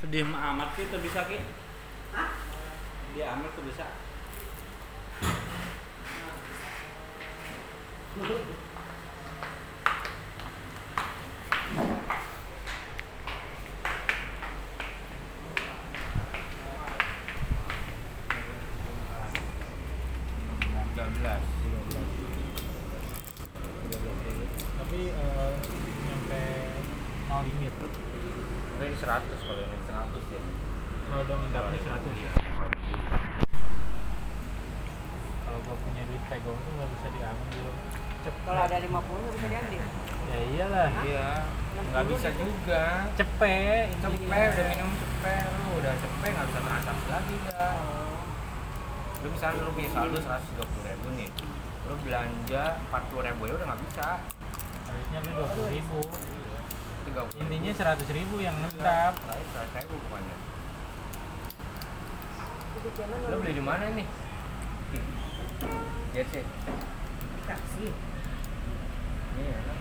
Sedih amat sih tuh bisa ki. Dia amat tuh bisa. Tiga belas. tapi eh, nyampe nol limit Ini seratus kalau ini seratus ya. kalau udah mendapatnya 100 ya kalau gua punya duit pegong tuh nggak bisa diambil cepet Kalau ada 50 nggak bisa diambil. ya iyalah Iya. Nggak bisa juga. cepet Cepet udah minum cepet lu udah cepet nggak bisa transaksi lagi dah. Lu misalnya lu punya saldo seratus tiga puluh ribu nih, lu belanja empat puluh ribu ya udah nggak bisa. harusnya lu dua puluh ribu intinya seratus ribu yang ngendap Seratus ribu zaman Lu beli di mana nih? Jersey. kasih. Iya.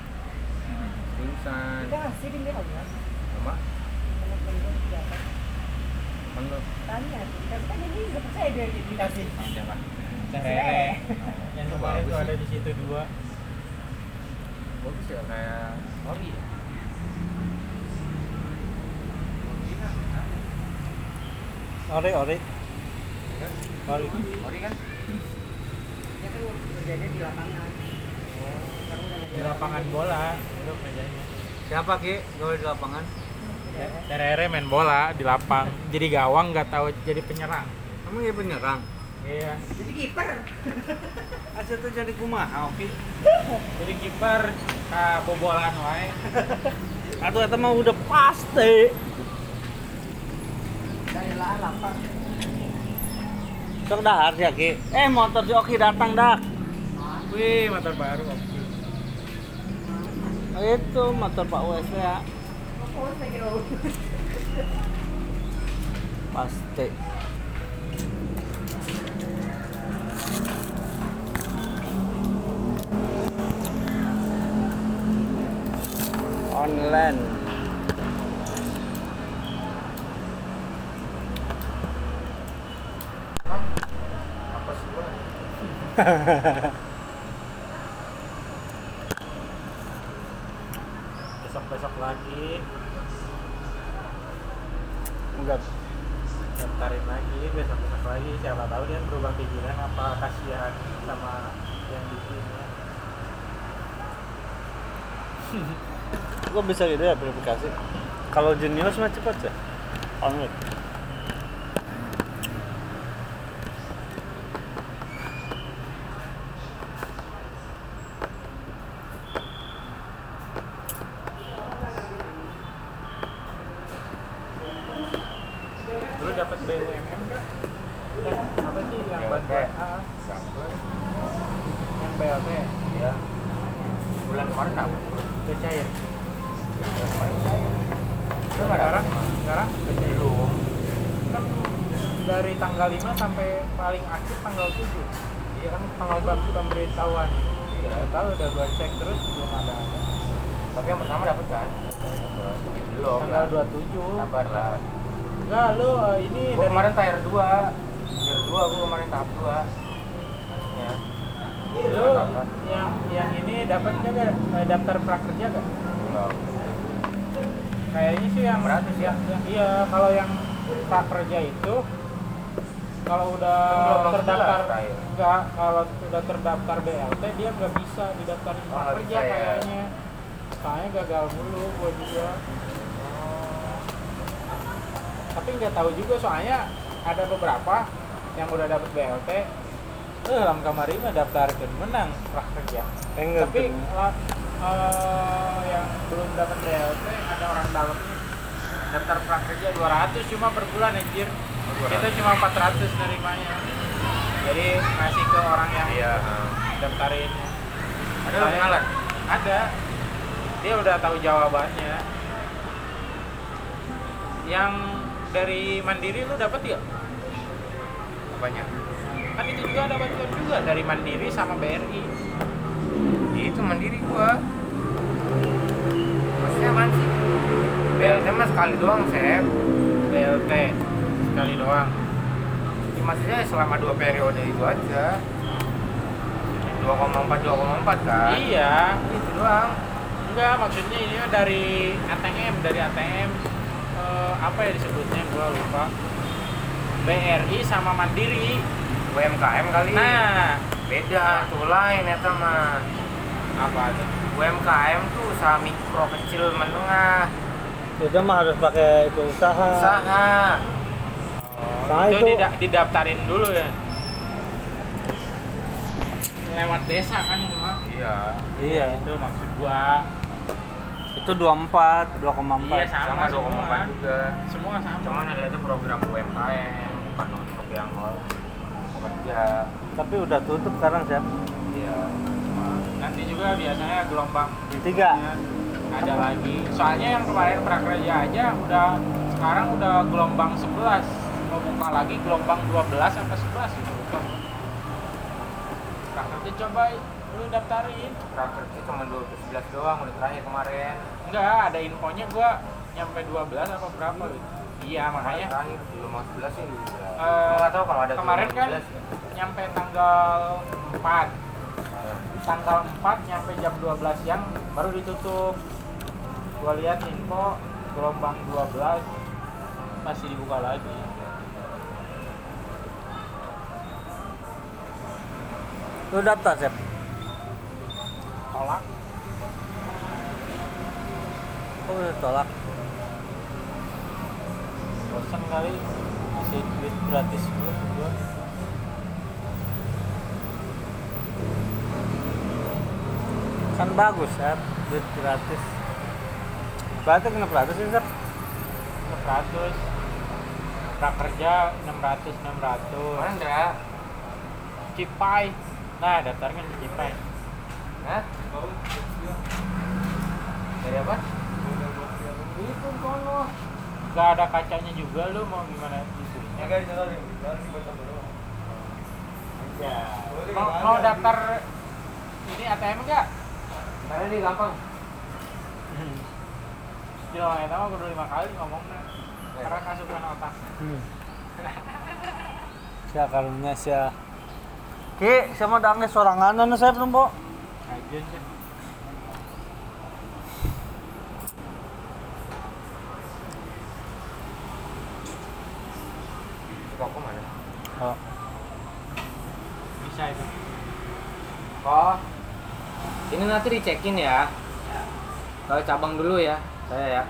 Pingsan. Kita kasih di dia kan. Sama. Temen-temen siapa? Mana? Tanya. Kan ini nggak percaya dia dikasih. Siapa? Cerere yang Oh, kemarin tuh ada di situ dua Bagus ya kayak ori ya. ori ori ori Ori kan? Dia kan kerjanya di lapangan. Nggak di lapangan bola kerjanya Siapa Ki? Gawe di lapangan? Terere main bola di lapang jadi gawang nggak tahu jadi penyerang Kamu ya penyerang. iya Jadi kiper. Aja tuh jadi kumaha, oke. jadi kiper ah, bobolan wae Atau eta mah udah pasti. Dari lah lapang. Sok dahar ya Ki. Eh motor si Oki datang dah. wih motor baru oke Itu motor Pak WSW ya. Pasti. Online. apa sih gua besok besok lagi Enggak. daftarin lagi besok besok lagi siapa tahu dia berubah pikiran apa kasihan sama yang di sini Kok bisa gitu ya verifikasi? Kalau jenius mah cepat ya. Online. dulu dapat BUMN enggak apa sih yang BLT. bantuan ah, yang BLT Ya. Bulan kemarin dapat. itu cair Itu nggak sekarang dapat. sekarang belum kan dari tanggal 5 sampai paling akhir tanggal 7 iya kan tanggal berapa pemberitahuan Iya. nggak tahu udah gua cek terus belum ada Tapi yang pertama dapat kan? Belum. tanggal ya. 27 Sabar lah. enggak lu eh, ini Gua dari kemarin tier 2. Tier 2 gua kemarin tahap 2. Maksudnya. lu yang yang ini dapat nggak eh, daftar prakerja gak? Belum. Kayaknya sih yang Gratis ya? yang- iya kalau yang prakerja itu kalau udah terdaftar Ray. enggak kalau sudah terdaftar BLT dia nggak bisa didaftarin Oh, prakerja bisa ya? kayaknya soalnya gagal mulu gua juga tapi nggak tahu juga soalnya ada beberapa yang udah dapet BLT eh dalam kamar ini daftarkan menang prakerja Enggak. tapi eh, yang belum dapat BLT ada orang dalamnya daftar prakerja 200 cuma per bulan anjir kita cuma 400 nerimanya jadi ngasih ke orang yang Iya. daftarin Ada kenalan? ada dia udah tahu jawabannya yang dari mandiri lu dapat ya Apanya? kan itu juga ada bantuan juga dari mandiri sama BRI Itu mandiri gua. Maksudnya apaan sih? BLT mah sekali doang, Sep. BLT sekali doang. Ya, maksudnya selama dua periode itu aja. 2,4 2,4 kan? Iya. Itu doang. Enggak maksudnya ini dari ATM dari ATM eh, apa ya disebutnya? Gua lupa. BRI sama Mandiri. UMKM kali. Nah. Beda tuh lain eta mah apa tuh UMKM tuh usaha mikro kecil menengah Itu mah harus pakai itu usaha. usaha Oh, Nah, itu, itu- dida- didaftarin dulu ya lewat desa kan itu mah iya Iya. itu maksud gua Itu 24, 2,4. Iya, sama sama. semua. 2,4 juga semua sama cuman ada itu program UMKM bukan untuk yang pekerja Tapi udah tutup sekarang, Chef. iya nanti juga biasanya gelombang Tiga. Ada lagi. Soalnya yang kemarin prakerja aja udah sekarang udah gelombang 11 mau buka lagi gelombang 12 sampai 11 gitu. Lupa prakerja coba lu daftarin. Prakerja cuma 2011 doang udah terakhir kemarin. Enggak ada infonya gua nyampe 12 apa berapa gitu. Iya makanya. terakhir belum mau 11 sih Eh, nggak tahu kalau ada kemarin kan 11 ya. nyampe tanggal 4 tanggal 4 nyampe jam 12 siang baru ditutup gua lihat info gelombang 12 masih dibuka lagi Lu daftar, Chef. tolak Oh, udah tolak. bosan kali masih duit gratis gua. Kan bagus, Chef. Duit gratis. Berarti kenapa gratis sih, Chef? 600 prakerja 600 600 mana enggak? Cipai. Nah daftarkan di cipai. Hah? dari apa? Itu kono. Gak ada kacanya juga lu mau gimana? Isunya ya mau, mau daftar ini ATM enggak mana nih gampang Jangan itu mah kudu lima kali ngomongnya. Karena kasukan otak. Hmm. Sia karunya sia. Ki, sama dange sorangan Chef numpo. aja sih rokok mana? Oh. bisa itu. Oh. Ini nanti dicekin ya. Kalau cabang dulu ya saya ya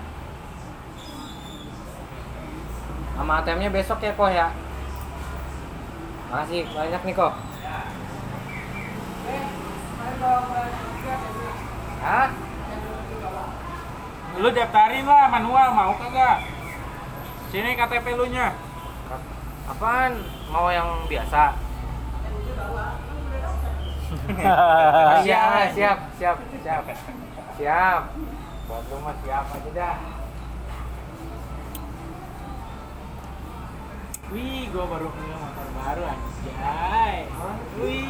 sama ATM nya besok ya kok ya makasih banyak nih kok Hah? lu daftarin lah manual mau kagak sini KTP lu nya Apaan? Mau yang biasa? siap, siap, siap, siap, siap. Buat lu mah siap aja dah. wih gua baru punya motor baru anjay wih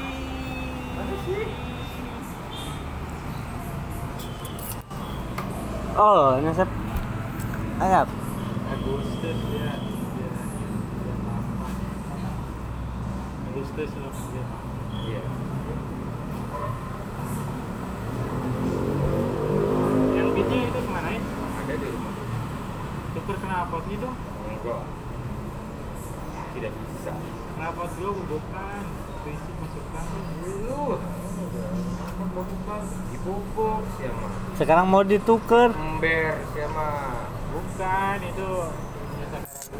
Oh, ini Chef. Ayap. Agustus ya Dia- dia lama. Agustus lah dia. Iya. yang beatnya itu ke mana ya Ada di rumah. Tuker kena potnya dong Enggak. Tidak bisa. kena pot gua bukan prinsip masukkan Lu. Dipupuk siapa? Sekarang mau ditukar. Ember siapa? bukan itu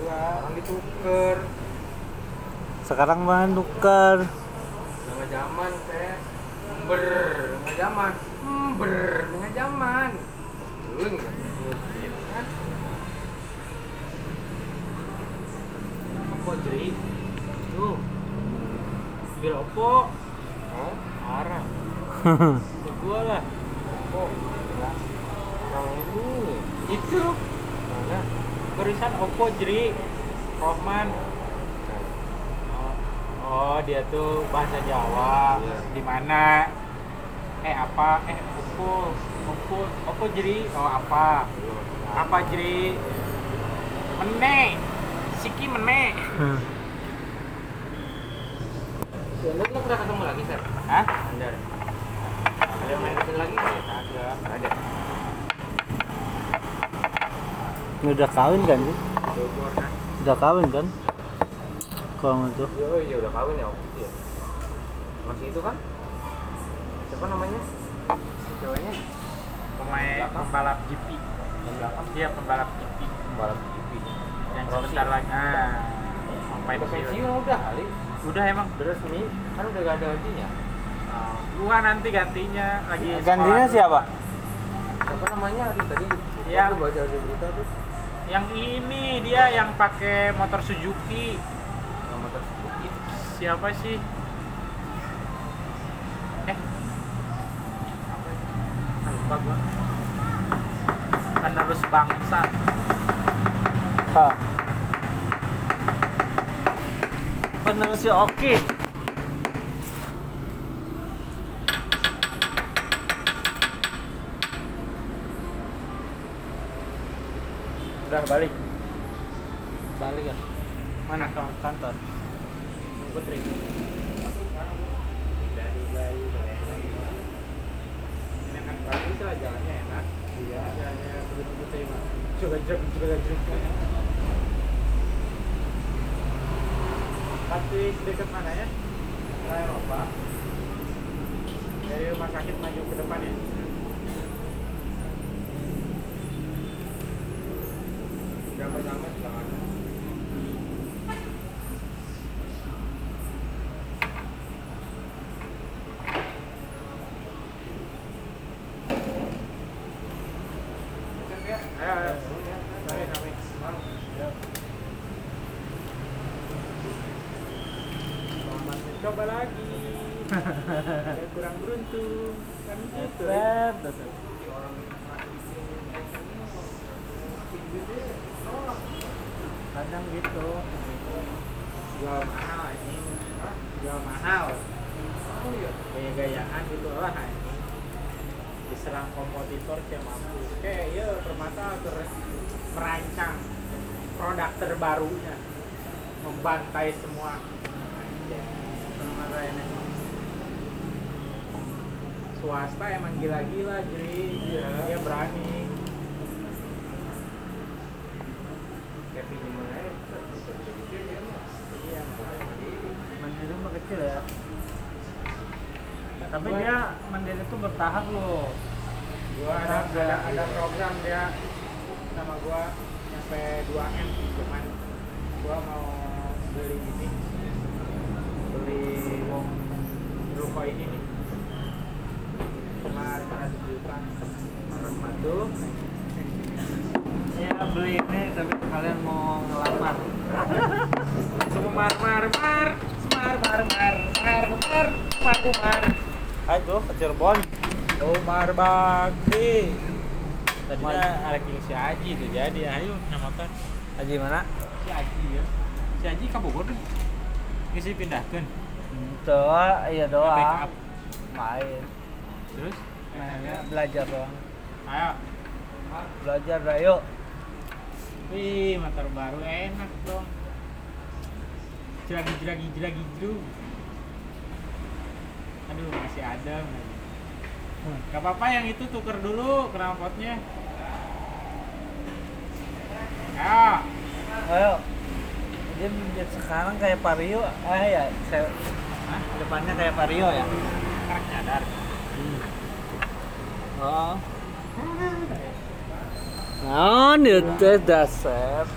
Orang dituker. Sekarang mau tukar. Tengah zaman teh. Ember, tengah zaman. Ember, tengah zaman. Lu enggak? Oppo jadi tuh. Bil Oppo. Oh, marah ke gua lah. Kok? Yang ini. itu. Mana? tulisan Oppo jadi Rohman oh, oh dia tuh bahasa Jawa. Iya. di mana? Eh apa? Eh Oppo. Oppo. Oppo jadi oh apa? Apa jadi Mene. Siki mene. Hmm. Nggak pernah ketemu lagi, Sir? Hah? Anda Ada yang main lagi? Kagak. Ada. Ini udah kawin kan sih? Kan? Udah kawin kan? Kalau itu. Oh iya udah kawin ya waktu itu ya. Masih itu kan? Siapa namanya? Ceweknya? Pemain pembalap GP. Belakang Dia pembalap GP pembalap GP. Yang Rossi. sebentar lagi. Ah, sampai pensiun. udah kali. Udah emang. Udah resmi. Kan udah gak ada gajinya. Oh, gua nanti gantinya lagi. Gantinya sekolah. siapa? Siapa namanya? Tadi. Yang- baca di berita tuh. Yang ini dia yang pakai motor Suzuki. Nama tersebut. Siapa sih? Eh. Ah, Lupa gua. Penerus bangsa. Hah. Penerusnya oke. Udah balik. Balik kan? Mana? Kantor. Putri. Dari Bayu. Ini kan bagus lah jalannya enak. Iya. Jalannya begitu putih mah. Coba jam, Pasti dekat mana ya? Ke Eropa. Dari rumah sakit maju ke depan ya. Berapa sama belakangnya? Ayo, ayo. Sampai, sampai. Mencoba lagi. Kurang beruntung. Kan gitu. Set. Kadang gitu. Jual mahal ini. Jual mahal. Gaya-gayaan gitu lah ini. Diserang kompetitor siapa mampu. Oke, ya Permata terus merancang produk terbarunya. Membantai semua. Anjay. Permata ini. Swasta emang gila-gila, jadi dia berani. Kayak pinjaman aja. Iya, Mandiri mah kecil ya. Tapi dia mandiri tuh bertahap loh. gua ada, ada ada program dia sama gua nyampe 2 m cuman gua mau beli ini beli ruko ini nih Waduh, Ya beli ini tapi kalian mau ngelamar. semar mar mar semar mar mar mar mar mar mar Ayo ke Cirebon. Umar Bakti Tadinya ranking si Aji tuh jadi ayo namakan Haji mana? si Aji ya si Aji ke Bogor tuh ngisi pindahkan Doa, iya Make doa. up. Main. terus Mainnya belajar doang. Ayo Belajar dah yuk. wih motor baru enak dong jeragi jeragi jeragi jeru aduh masih ada Hmm. Gak apa-apa yang itu tuker dulu knalpotnya ayo Ayo. Dia sekarang kayak Vario. Ah ya, saya Hah? depannya kayak Vario ya. sekarang nyadar Oh. Nah, itu dasar.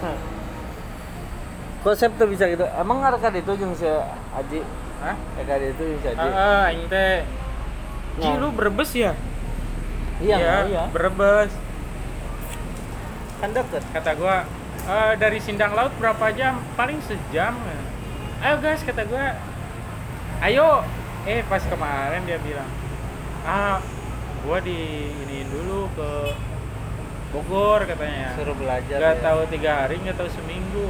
Hah. Konsep tuh bisa gitu. Emang kan itu yang si Aji? Hah? Kan itu yang si Aji? Ah, ini teh. Ji, Nah. lu berbes ya? Iya, iya. Berbes. Kan deket. Kata gua, "Eh, dari Sindang Laut berapa jam? Paling sejam. Ayo guys, kata gua. Ayo. Eh, pas kemarin dia bilang, "Ah, gua di iniin dulu ke Bogor katanya." Suruh belajar. Gak ya. tahu tiga hari, nggak tahu seminggu.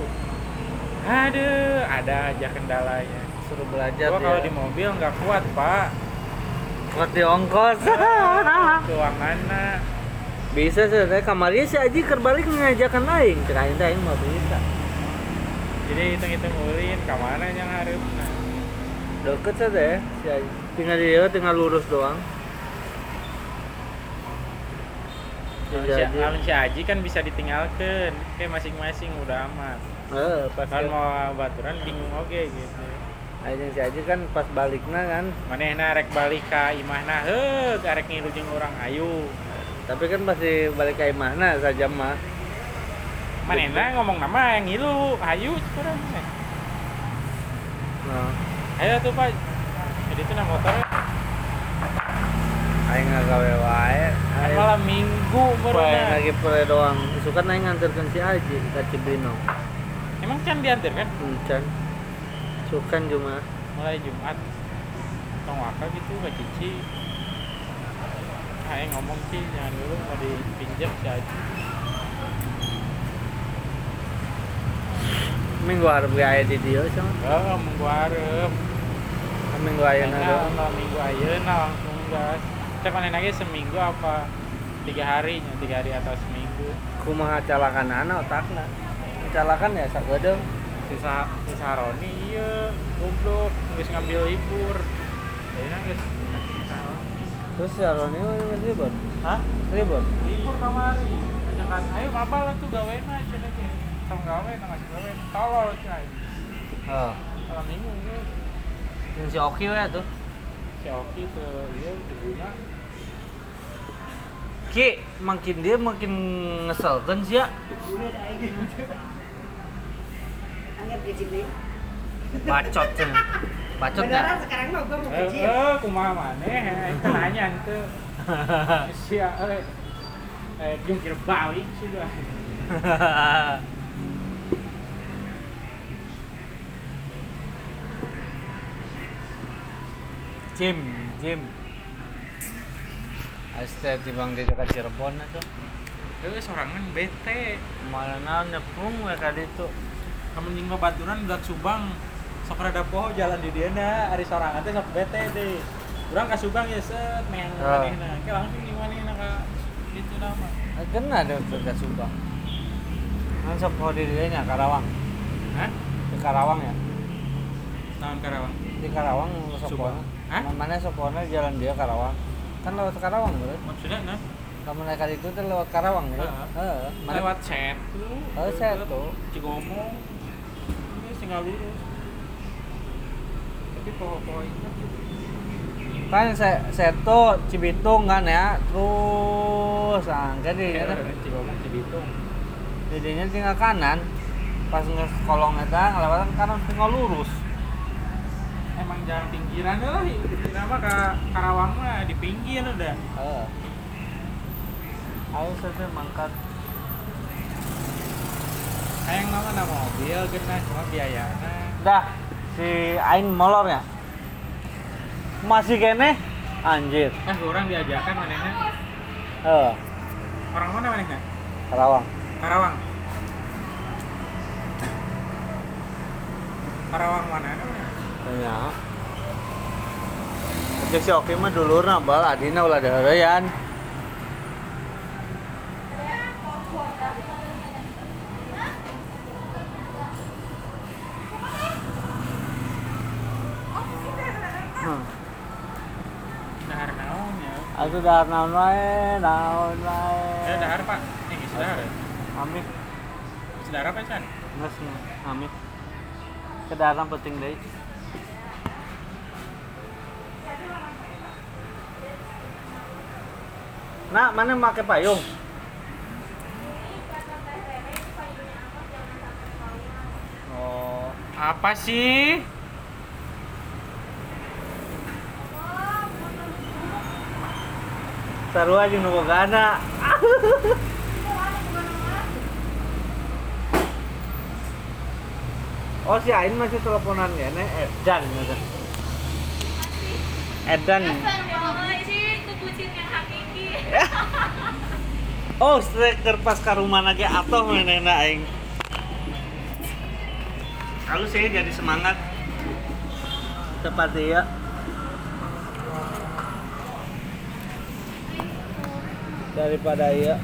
Aduh, ada aja kendalanya. Suruh belajar. Gua kalau dia. di mobil nggak kuat, Pak. Kuat di ongkos. keuangan bisa sebenarnya kamarnya si Aji kerbalik ngajakan aing cek aing teh mah bisa jadi hitung-hitung ulin ke mana yang harus nah. deket saja ya si Aji tinggal dia tinggal lurus doang Kalau Si si, Aji. si Aji kan bisa ditinggalkan kayak masing-masing udah aman. Eh pas kan mau baturan bingung oke gitu. Aing si Aji kan pas baliknya kan. Manehna rek balik ka imahna? Heuh arek ngilu jeung urang ayu tapi kan pasti balik ke mana saja mah manehna ngomong nama yang ngilu? Ayu kurang nah, ayo tuh pak. Jadi itu motor aing gawe wae. Aing- malam minggu baru lagi pere doang. Itu kan aing nganterkeun si Aji ke Cibinong emang can diantar kan? Encan sukan cuma mulai Jumat. Tong waka gitu ke Cici. Ayo ngomong sih jangan dulu mau dipinjam si Aji. Minggu harap gue aya di dia sama oh minggu harap minggu aya na Karena doang. kalau minggu nah langsung gas kita panen lagi seminggu apa tiga hari tiga hari atau seminggu. Kumaha calakan anak otakna. Calakan ya sagedeung sisa sisa Roni iya goblok nggak ngambil libur. Jadi nangis terus ya Roni oh, ribut hah? Ribut libur kamari. Ajakan ayo mabal lah tuh gawe na cina tong gawe na ngasih gawe. Tolol cina oh. Kalau minggu ya. yang si Oki we tuh. Si Oki tuh iya diguna Ki makin dia makin ngeselkan sih ya. Bacot ya bacot Beneran sekarang mah gua mau eh kecil. eh kumaha maneh? Itu nanya itu. Sia eh. Eh jungkir balik sudah Jim Jim Aste tibang di dekat Cirebon itu eh sorangan bete. Mana naon nyepung we ka ditu kamu jeung baturan udah subang. Sok rada poho jalan di dia na ari sorangan teh sok bete deh urang ka subang ya set meng Ah. manehna ke langsung di manehna ka itu nama Eh, kena ada ke Subang. Kan sok poho di dieu nya Karawang. Hah? Di Karawang ya? Naon Karawang? Di Karawang sok poho. Hah? mana sok poho jalan dia Karawang kan lewat Karawang bro. Maksudnya nah? Kamu naik kali itu tuh lewat Karawang Heeh. heeh. Mana lewat Setu Oh, Setu. Cigomong. Ini tinggal lurus. Tapi poho-poho itu kan se setu Cibitung kan ya. Terus angkat di kayak Cigomong Cibitung. Jadinya tinggal kanan. Pas nges kolong eta ngelewatan kanan tinggal lurus jalan pinggiran lah nama ke Karawang mah di pinggir udah. Heeh. Ayo saya mangkat. Hayang nama nama mobil kena cuma biayana dah si Ain molor ya? Masih kene? Anjir. Kan orang diajakan manehna eh orang mana manehna Karawang. Karawang. Karawang mana ya Cek si Oki mah dulur bal adina ulah daheureyan. Hmm. ya Aku dahar naon wae, naon wae. ya dahar pak eh geus dahar Amik, geus dahar apa can nges amik. Kedaran penting deh. Nak, mana make payung? Oh, apa sih sarua jeung nu bogana. Oh si Ain masih teleponan ya, nih Edan gitu. Edan. Oh, striker pas ke rumah lagi atau menena aing. Lalu saya jadi semangat. Seperti ya. daripada iya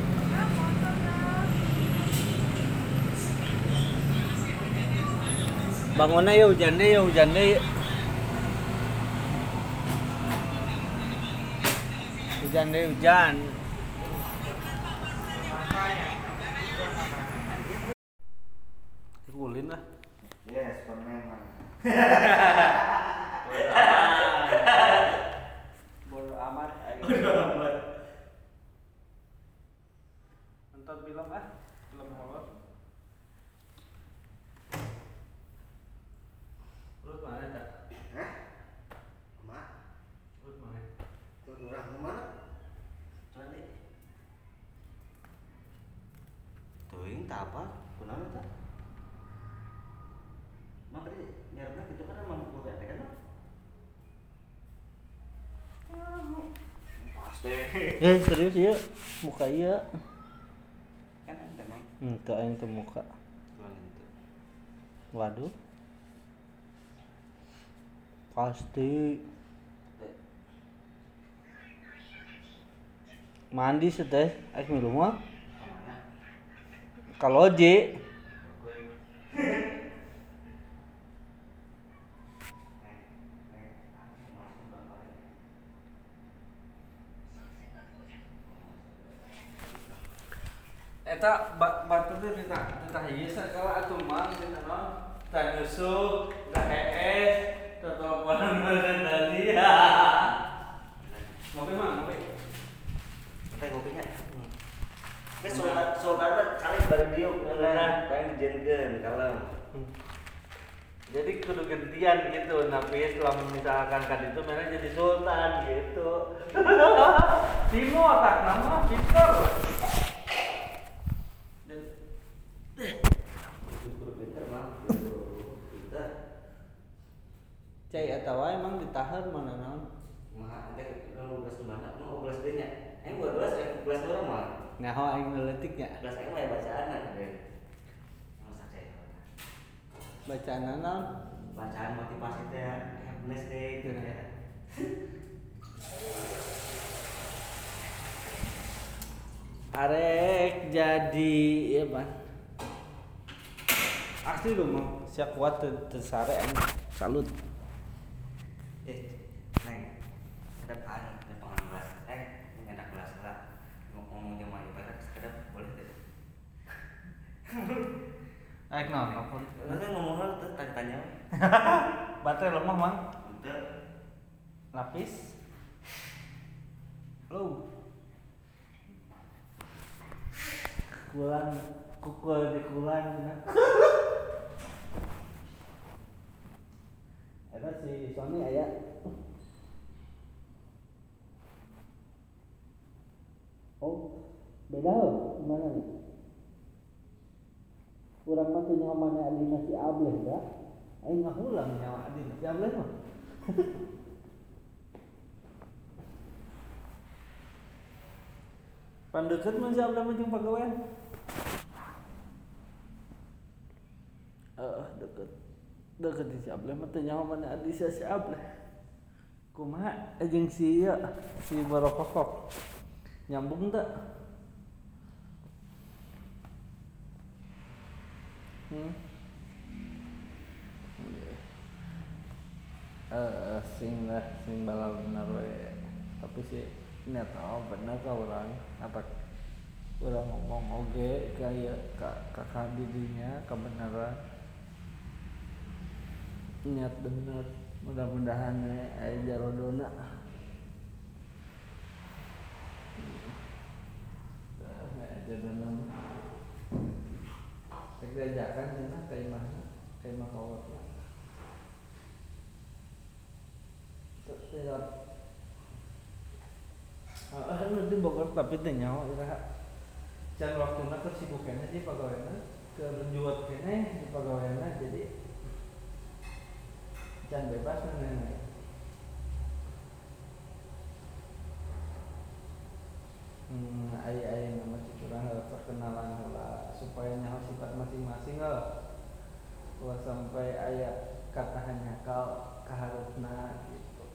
bangunnya ya hujan deh ya hujan deh hujan deh hujan kulin lah Yes, permen. bodo amat nonton film ah film horor lu mana tak Hah? Mak, lu mana tuh orang ke mana? Cari. Tuh ini tak apa? Kenapa tak? Mak tadi nyarapnya gitu kan emang gue kayak kan? Pasti. Eh serius ya muka iya. Kan ada emang. ente yang ke muka waduh. Pasti. Mandi seteh ais minum mah kalau J Eta ba- batu ieu sakala atuh mah cenah naon tah nyusuk tah hees tah teleponan mana tadi. Ngopi mah ngopi? Kita kopinya. Ini soal soal karena kali bareng dia beneran pengen dijadikan kalau jadi kudu gantian gitu tapi setelah misalkan kan itu mana jadi sultan gitu. Timo otak nama pinter kudu pinter mah kudu pinter atau emang ditahan mana naon? Mah ente belas di mana? Mau belas dia nya? Eh gua belas eh belas orang mah ngaho aing ngeletiknya belas aing mah ya bacaan deh masak saya bacaan naon bacaan motivasi teh happiness deh gitu ya. Arek jadi ya ban asli lu mah siap kuat teu- teu sare aing salut eh neng ada pan ada pangan belas eh ini belas lah mau ngomong sama ibarat sekedar boleh deh. Aik naon apa nanti ngomongnya tuh tanya-tanya baterai lemah mang? Udah. Lapis. Lu kulan kukul di kulan ada si Sony aya oh beda loh gimana nih? Kurang mah tuh nyawa mana adina si ableh ya aing ngahulang nyawa adina si ableh mah Pandeket mah siapa nama jeung pagawean? Eh, deket. Deket di siapa mah teu nyaho mana sia siapa. Kumaha jeung si ieu si Barokokok. Nyambung teu? Hmm. Eh, sing lah, sing balal bener we. Tapi sih net oh bener ka orang apa orang ngomong oge kayak kak kakak didinya kebenaran niat bener. Mudah-mudahan we aya jarodona. Jarodona Cek diajakan cenah ka imahna ka imah kawat Tidak Ah, lu di Bogor tapi teu nyawa iraha. Can waktuna keur sibuk kene di pagaweana, keur juot kene di pagaweana jadi can bebas nenek. Hmm, aya-aya nama curang perkenalan heula supaya nyaho sifat masing-masing lah. Ulah sampai aya kata hanya kau kaharupna gitu.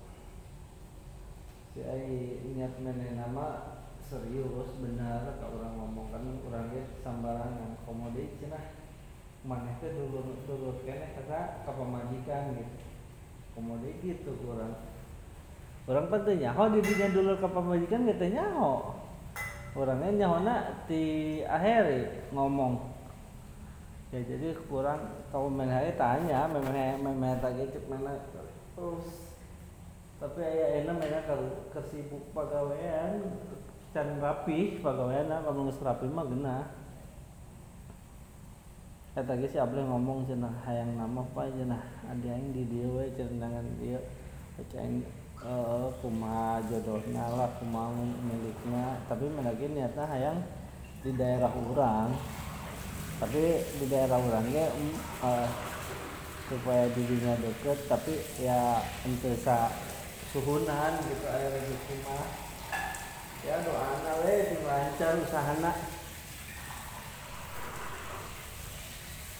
si ai niat mene nama serius benar kalau orang ngomong kan orangnya sambarangan komodi cenah mana itu dulu dulu kene kata ke pemajikan gitu komodi gitu orang orang penting nyaho di dinya dulu ke pemajikan kita nyaho orangnya nyahona di akhir ngomong. Ya jadi kurang kalau main hari tanya memang memang tak gitu mana terus. Tapi ayah enak mereka kalau kesibuk pegawaian can rapi pegawaian kalau nggak rapi mah genah Eh tadi si ngomong cenah hayang nama apa cenah ada yang di dia we dengan dia ceng eh kuma jodohnya lah kuma miliknya. Tapi lagi niatnya hayang di daerah orang tapi di daerah orangnya eh, supaya dirinya deket tapi ya ente sa suhunan gitu aya rezeki mah ya doa we lancar usahana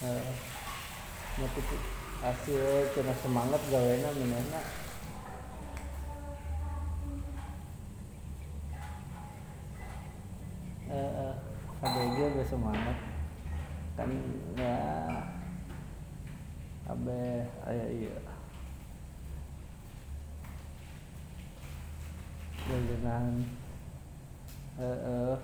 eh hasil kena semangat gawena minana eh eh ada juga semangat. Kan ya abe aya iya. Jalanan eh eh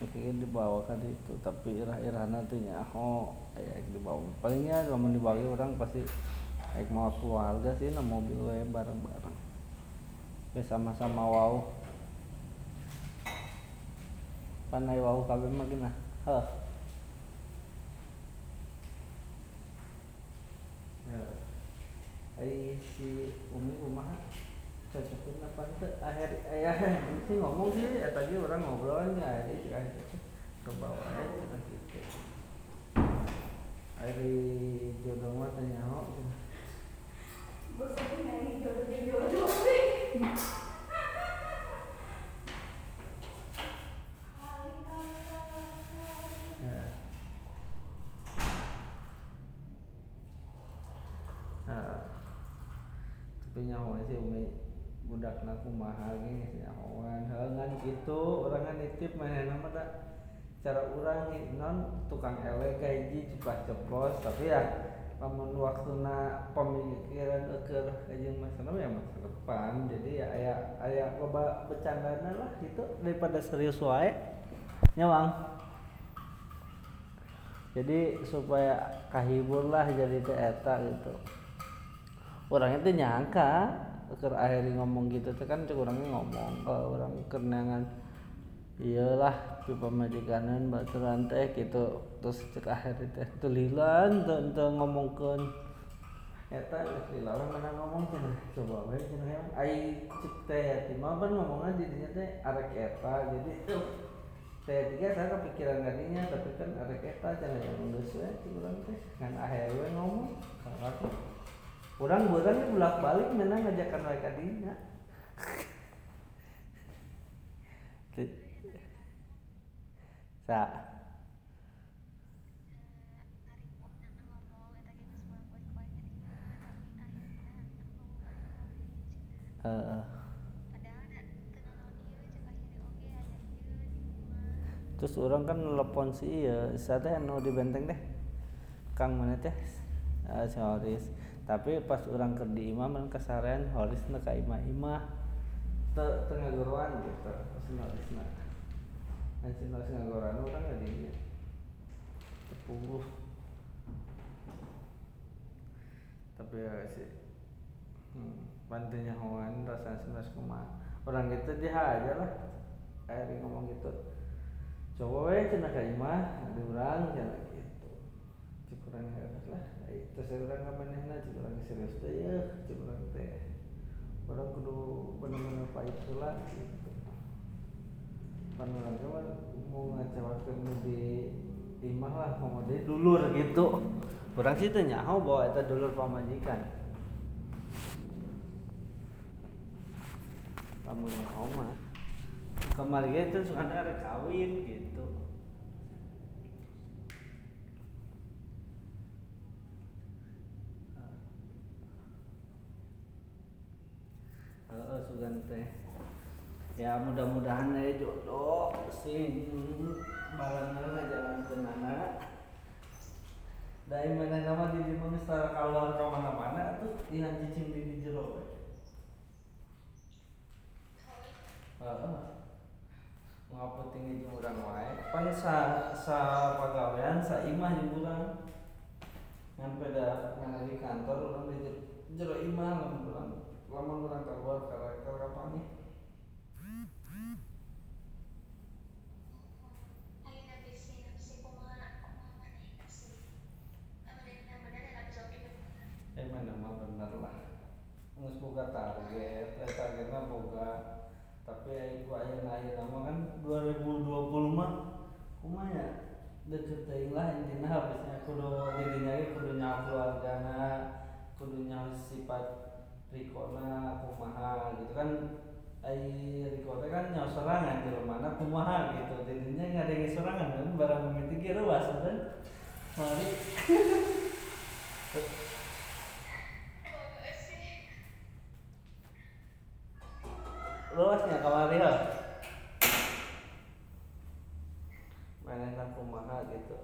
mungkin dibawa kan itu tapi irah-irah nantinya oh kayak dibawa palingnya kalau dibawa orang pasti kayak mau keluarga sih nah mobil we bareng-bareng ya sama-sama wow panai wow kabeh mah gina heh ya ai si umi rumah cocokin apa itu akhir ayah sih ngomong sih ya tadi orang ngobrolnya kan ke bawah gitu hari jodoh mah tanya ya. Nah tapi nyawa sih umi. Budak naku mahal gini nyawan heungan gitu orang nitip mana nama tak cara orang non tukang elek gaji cepat ceplos. Tapi ya namun waktu na pemikiran eker aja masalah ya masa depan. Jadi ya aya aya loba bercandana lah gitu. Daripada serius wae nyawang. Jadi supaya kahibur lah jadi teh eta gitu. Orangnya tuh nyangka ke akhirnya ngomong gitu kan orangnya ngomong kalau orang kenangan iyalah di pemajikanan batu rantai gitu. Terus cek akhirnya teh tulilan tuh ngomongkan eta orang mana ngomong cenah coba bae cenah yang ai cek teh yatim mah ban ngomongna di dinya teh arek eta. Jadi teh tiga saya kepikiran gadinya tapi kan arek eta cenah yang geus we cek urang teh. Ngan akhir we ngomong kakak Orang bukan bolak balik mana ngajakan mereka dinya. Sa. Heeh. Terus orang kan telepon si iya, saya anu di benteng deh. Kang mana teh? Ah, si Horis tapi pas orang ke di imam kan kesarian horis na ka imah imah te tengah goruan gitu pas horis na dan si horis ngagoran orang nggak di tepuluh tapi ya sih hmm, bantunya hawan rasa sebelas koma orang gitu dia aja lah. Akhirnya ngomong gitu coba we cina ka imah ada orang cina gitu. Cukuran harus lah. Terus orang ngamanehna cik orang serius teh ya cik orang teh. Orang kudu bener-bener pahit lah gitu pan orang kan mau ngacewakeun di imah lah mau dia dulur gitu orang sih teh nyaho bahwa itu dulur pamajikan kamu nyaho mah kemarin itu suka ada kawin gitu Heeh, sugan teh. Ya mudah-mudahan ya jodoh sing balangnya jalan ke mana dari mana nama di di mana setelah keluar ke mana-mana tuh ihan cicing di di jero. Heeh. tinggi jeung urang wae pan sa sa pagawean sa imah jeung urang ngan pada ngan di kantor urang di jero- imah lamun urang lamun urang keluar ka rektor ka pangi Ayo nabi si nabi kumaha kumaha maneh nafsi. Amun bener-bener ya nabi jawab bener. eh mana mah bener lah ngus boga target. Eh targetnya boga tapi ayo aya aya nama kan 2020 mah kumaha ya deket lah intina habisnya. Kudu dirinya ge kudu nyawa keluargana kudu nyawa sifat rikona kumaha gitu kan. Ai riko teh kan nyawa sorangan jelemana kumaha gitu. Dirinya ngadenge sorangan kan barang mimiti ge ruas kan. Mari kamari ha manehna kumaha gitu.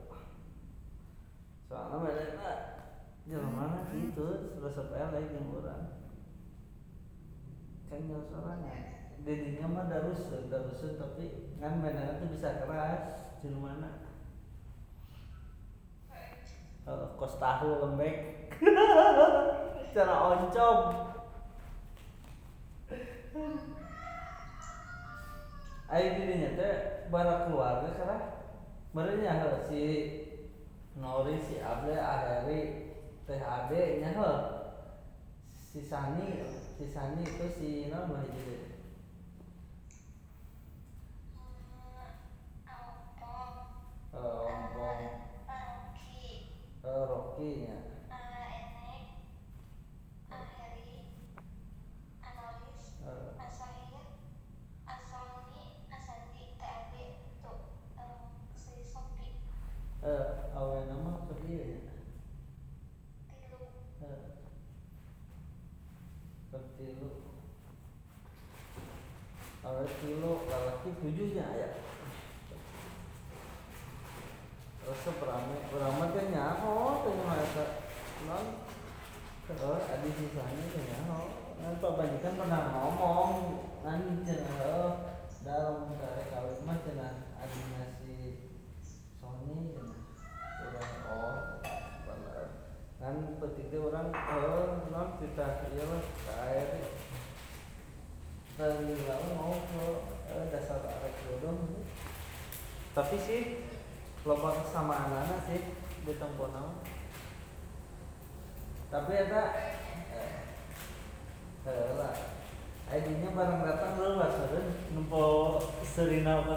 Soalnya manehna mana gitu resep elek jeung urang kan nyawa sorangan didinya mah darusun darusun tapi kan manehna tuh bisa keras mana. Eh, kos tahu lembek. Cara oncom Ayo dirinya teh bara keluarga karena merenya heuh si Nori si Able Aheri teh Ade nya heuh si Sani si Sani itu si naon mah hiji Eh, Ompong. Rocky, eh, Rocky nya Enek, Aheri, Anolis, Eh, Asahir, Asani, Asandi, TAB, tuh, eh, si Sopi, eh awe nama ke dieu nya Tilu, Eh, ke tilu awe tilu lalaki tujuhnya Resep rame, rame teh nyaho teh nyaho eta non Terus adi sisanya teh nyaho. Ngan pabanjikan pernah ngomong Ngan cenah dalam dari kawin mah cenah adina si Sony cenah. Urang oh bener Kan petik teh urang heuh non kita kae teh. Dan mau ke eh, dasar arek jodoh. Tapi sih loba kesamaan anak sih di temponan tapi eta eh, eh, lah. ID-nya barang datang lu lah seureun nempo serina ke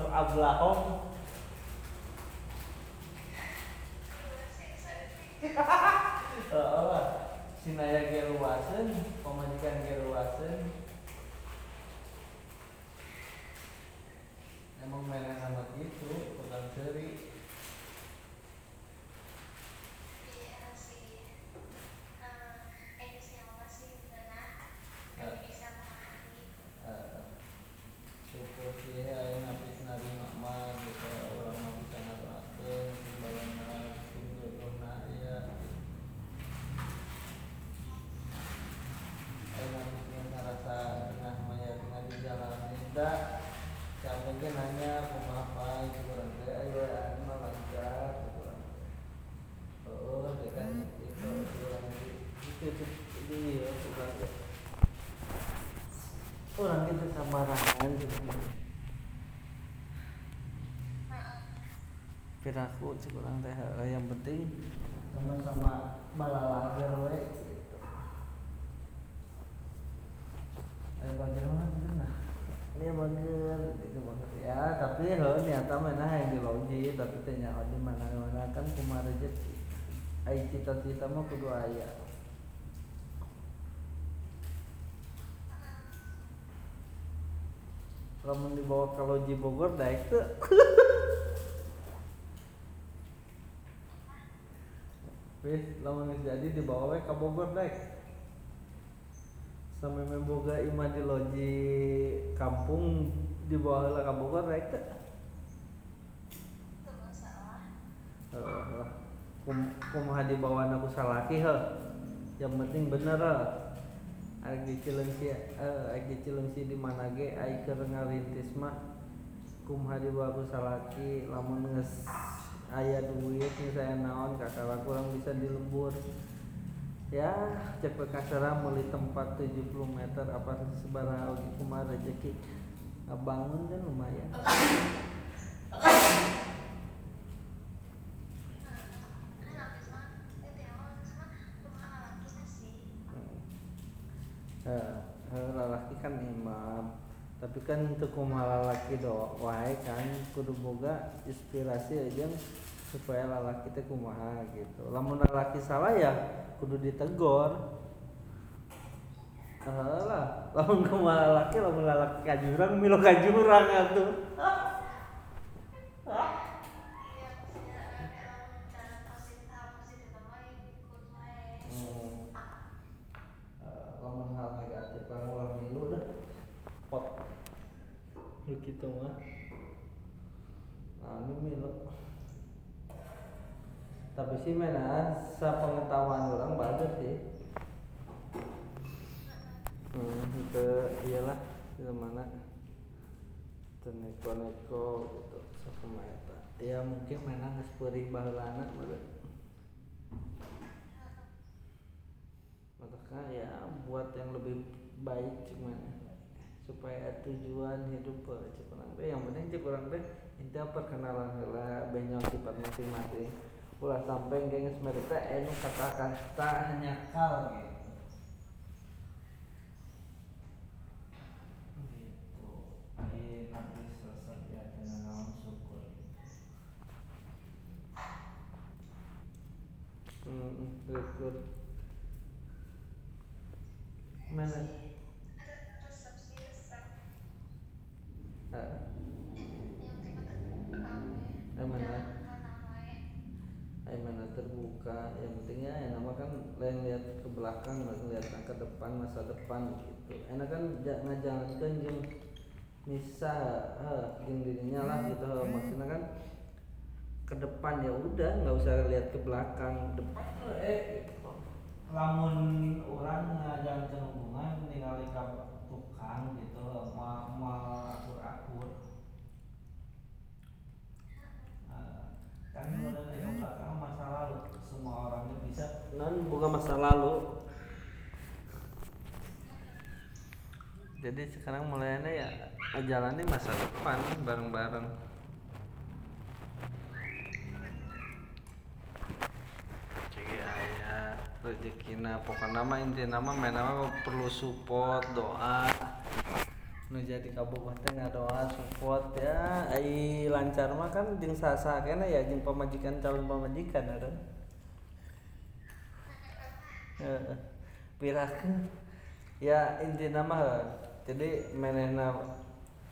Heeh lah. Sinaya ge luaseun pamajikan ge luaseun emang mainan sama gitu tukang seri Iya sih, eh, ini sih yang masih benar, yang bisa memahami. Eh, syukur sih ayo napis nari mama gitu orang mau bisa ngarakeun timbalanna jodohna ya ayo napis geus ngarasa cenah maya tengah di jalan da sampai ge nanya kumaha pae kurang teh ayo anu mah lancar kurang oh teh kan itu kurang itu itu di kurang teh samarangan gitu. Piraku cek urang teh heuh, yang penting sama-sama balalager we gitu. Ayo bager mah bener nah. Ini bager itu bager ya tapi heuh nyata mana yang di logi tapi teh nyaho di mana-mana kan kumaha rezeki. Ai cita-cita mah kudu lamun dibawa ke loji Bogor daek tuh Wis, lamun jadi dibawa we ka Bogor daek sampai memboga imah di loji kampung di bawah lah kampung kan rek teh Itu masalah. Heeh. Kum- kumaha di bawah aku salaki he yang penting bener he Eh aing di mana ge aing keur ngarintis mah kumaha aku salaki lamun geus aya duit misalnya naon kakak kurang bisa dilebur. Ya cek kasara meuli tempat 70 meter apa sebaraha oge kumaha rezeki? Bangun kan lumayan Kan habis mah, itu yang habis mah rumah laki sih. Eh, eh, lalaki kan imam. Tapi kan untuk kumaha lalaki do wae kan kudu boga inspirasi aja supaya lalaki teh kumaha gitu. Lamun lalaki salah ya kudu ditegor. Lah, lamun kumaha lalaki lamun lalaki ka jurang milo ka jurang atuh. Tapi sih mana sepengetahuan orang bagus sih. Hmm, itu iyalah di mana? Neko-neko gitu sakuma eta ya mungkin mana geus peuring baheulana baru maka ya buat yang lebih baik cuman supaya tujuan hidup teh yang penting cek orang teh intinya perkenalan heula benyol sifat masing-masing ulah sampai geus mere teh anu kata-kata hanya kal gitu. Gitu. Ai nanti yang pentingnya ya nama kan lain lihat ke belakang lain lihat ke depan masa depan gitu. Enak kan ja- ngajalankan jeung nisa heh jeung dirinya lah gitu. Maksudnya kan ke depan ya udah nggak usah lihat ke belakang. Depan eh lamun orang ngajalankan hubungan ningali ka tukang gitu mau mau akur akur Nah, kan udah dari belakang masa lalu semua orangnya bisa. Non bukan masa lalu. Jadi sekarang mulainya ya jalani masa depan bareng-bareng. Jadi ayah rezekina pokoknya nama inti nama main nama perlu support doa. Nu jadi kabupaten ngadoa support ya. Ai lancar mah kan jeung sasa kena ya jeung pamajikan calon pamajikan ada. Pirakeun ya inti nama jadi menehna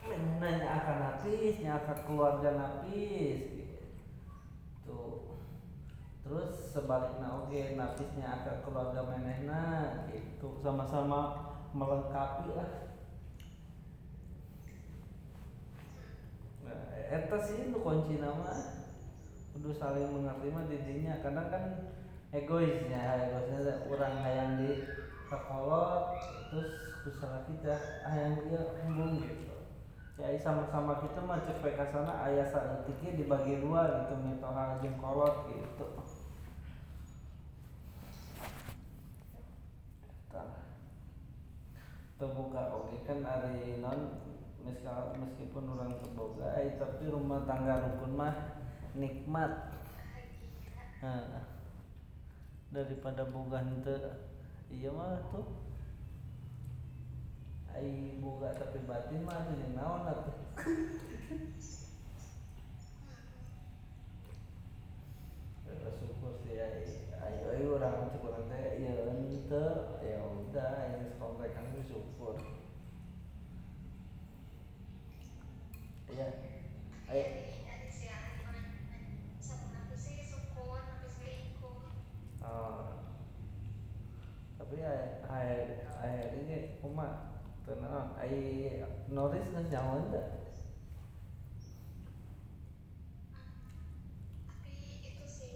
menehna akan napis akan keluarga napis gitu. Terus sebaliknya oke napisnya akan keluarga menehna gitu. Sama-sama melengkapi lah. Nah, eta sih nu kunci nama. Kudu saling mengerti mah didinya. Kadang kan egoisnya egoisnya orang hayang di sekolot terus usaha kita hayang dia embung gitu. Ya sama-sama kita mah cek bae ka sana aya saeutiknya dibagi dua gitu mitoha jeung kolot gitu. Terbuka oke kan hari non meskipun orang terboga eh, tapi rumah tangga rukun mah nikmat. Nah, daripada boga henteu iya mah tuh ai boga tapi batin mah tuh yang naon atuh Ya, syukur sih ai ayo ayo orang orang teh ya henteu ya udah ini komplek kan syukur Iya. Ayo. Jadi ada sih yang gimana? Sama aku sih syukur, habis selingkuh. Oh. Tapi ayah ayah ayah aing ge kumaha teu naon ai Noris geus nyahoan teu tapi itu sih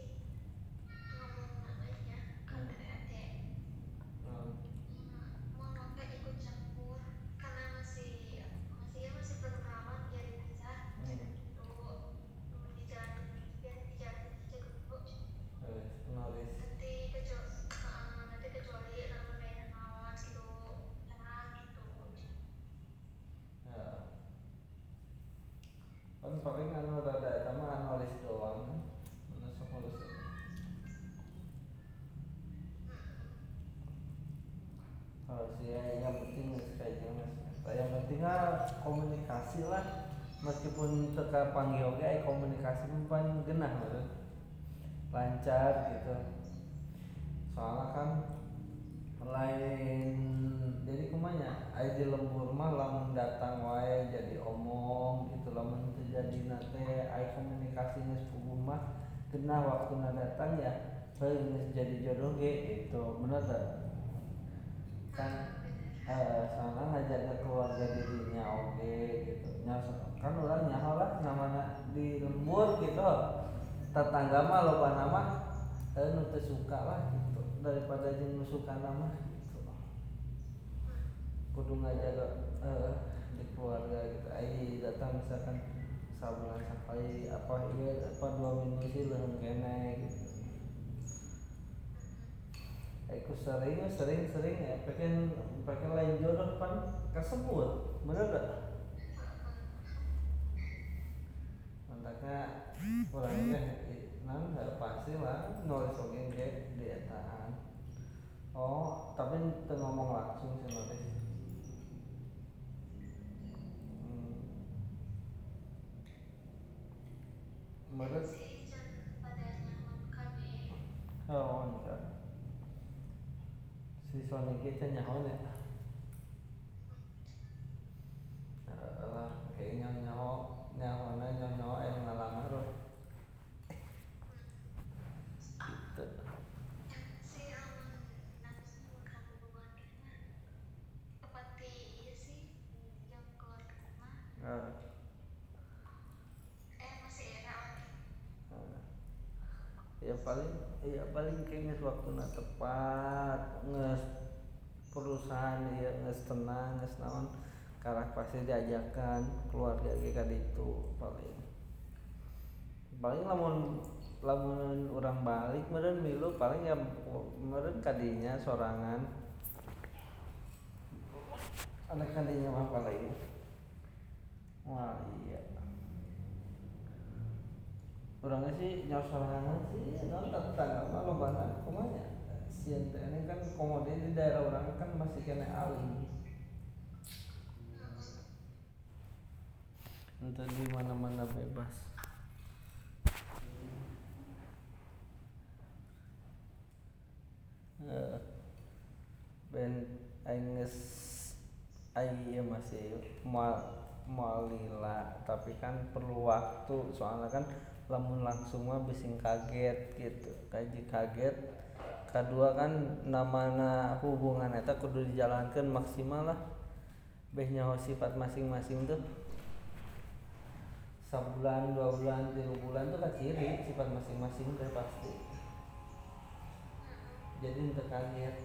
ngomong namanya kan PRT Hmm. mau nggak ikut campur karena masih masih ya masih perkenalan jadi bisa Hmm. dulu dulu di jalan biar di jalan jaga dulu Wes, Noris nanti kecuali nanti kecuali nama kayak nawan gitu tenang gitu ya kan paling anu rada eta mah Noris doang kan Anu sok ngurus Oh, sih ya, yang penting geus kayak mas. Yang penting mah komunikasi lah. Meskipun teka panggil aya komunikasi paling genah meureun. Lancar gitu. Soalnya kan lain jadi kumanya di lembur mah lamun datang wae jadi omong gitu lamun terjadi nate aya komunikasi geus puguh mah genah waktuna datang ya geus jadi jodoh ge gitu teu kan eh soalnya ngajaga keluarga dirinya oke gitu. Nya kan orang nyaho lah namanya di lembur gitu. Tetangga mah loba nama eh nu suka lah gitu. Daripada jeung suka nama gitu. Kudu ngajaga eh di keluarga gitu. Ai datang misalkan sabulan sampai apa iya apa dua minggu sih leuheung kene gitu Aku sering, sering, sering ya, pengen pengen lain jodoh pan kesebut, bener gak? Mantaknya orangnya nan nggak pasti lah nulis oke ge di etaan. Oh, tapi teu ngomong langsung sih nulis. Hmm. Menurut Oh, enggak. Si Sony kita nyaho ya. Alah, kayaknya nyaho nyaho na nyaho nyaho yang ngalamar loh. Gitu. kita seperti iya yang Nah, eh masih enak. Ya paling ya paling kayaknya waktu na tepat nges perusahaan ya nges tenang nges naon karena pasti diajakan keluarga kita itu paling. Paling lamun lamun orang balik meren milu paling ya meren kadinya sorangan. Anak kadinya mah paling. Wah iya orangnya sih nyawa sorangan sih non tetangga mah lo banget kumanya. Teh ini kan komodnya di daerah orang kan masih kena aling entah di mana mana bebas. Eh, ben aing geus aing ieu masih moal moal lila tapi kan perlu waktu. Soalnya kan lamun langsung mah bising kaget gitu. Kaji kaget kedua kan namana hubungan eta kudu dijalankan maksimal lah. Beh nyaho sifat masing-masing tuh. Sebulan dua bulan tiga bulan tuh kan ciri sifat masing-masing tuh pasti. Jadi untuk kaget.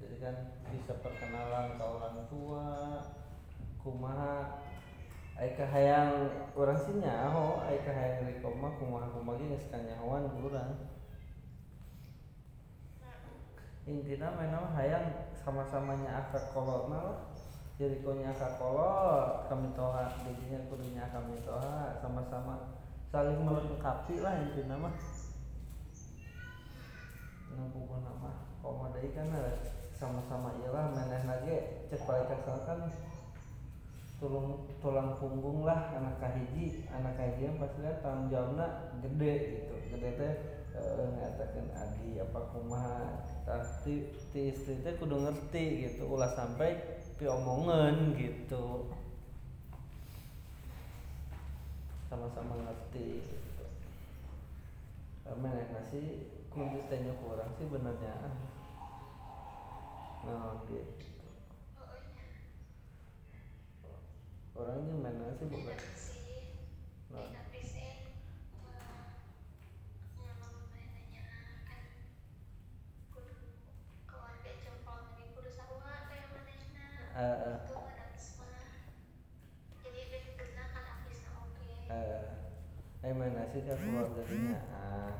Jadi kan bisa perkenalan ke orang tua kumaha Aika hayang orang sih nyaho Aika hayang rekom mah kumaha kumaha ge geus kanyahoan urang. Intina mana mah hayang sama-samanya akak kolot mah lah. Jadi konya akak kolot kami toha jadinya kudunya kami toha sama-sama saling melengkapi lah intina mah. Ngampung nama koma deui kan sama-sama iyalah maneh lagi cek balik kan tulung tulang punggung lah anak kahiji anak kahiji yang pasti kan tanggung jawabnya gede gitu. Gede teh eh, ngatakan adi apa kumaha. Tapi ti istri teh kudu ngerti gitu ulah sampai pi omongan gitu. Sama-sama ngerti gitu. Mana nasi kunci tanya kurang sih benernya oh gitu orangnya mana sih bukan enak sih nah, tapi sih eh, nyaman mainannya kan kudu keluarga jempol jadi kudu sarua kayak manehna eh, eh, itu ada mah jadi udah kena kan habisnya oke. Eh, eh. Mana sih kak keluarganya ah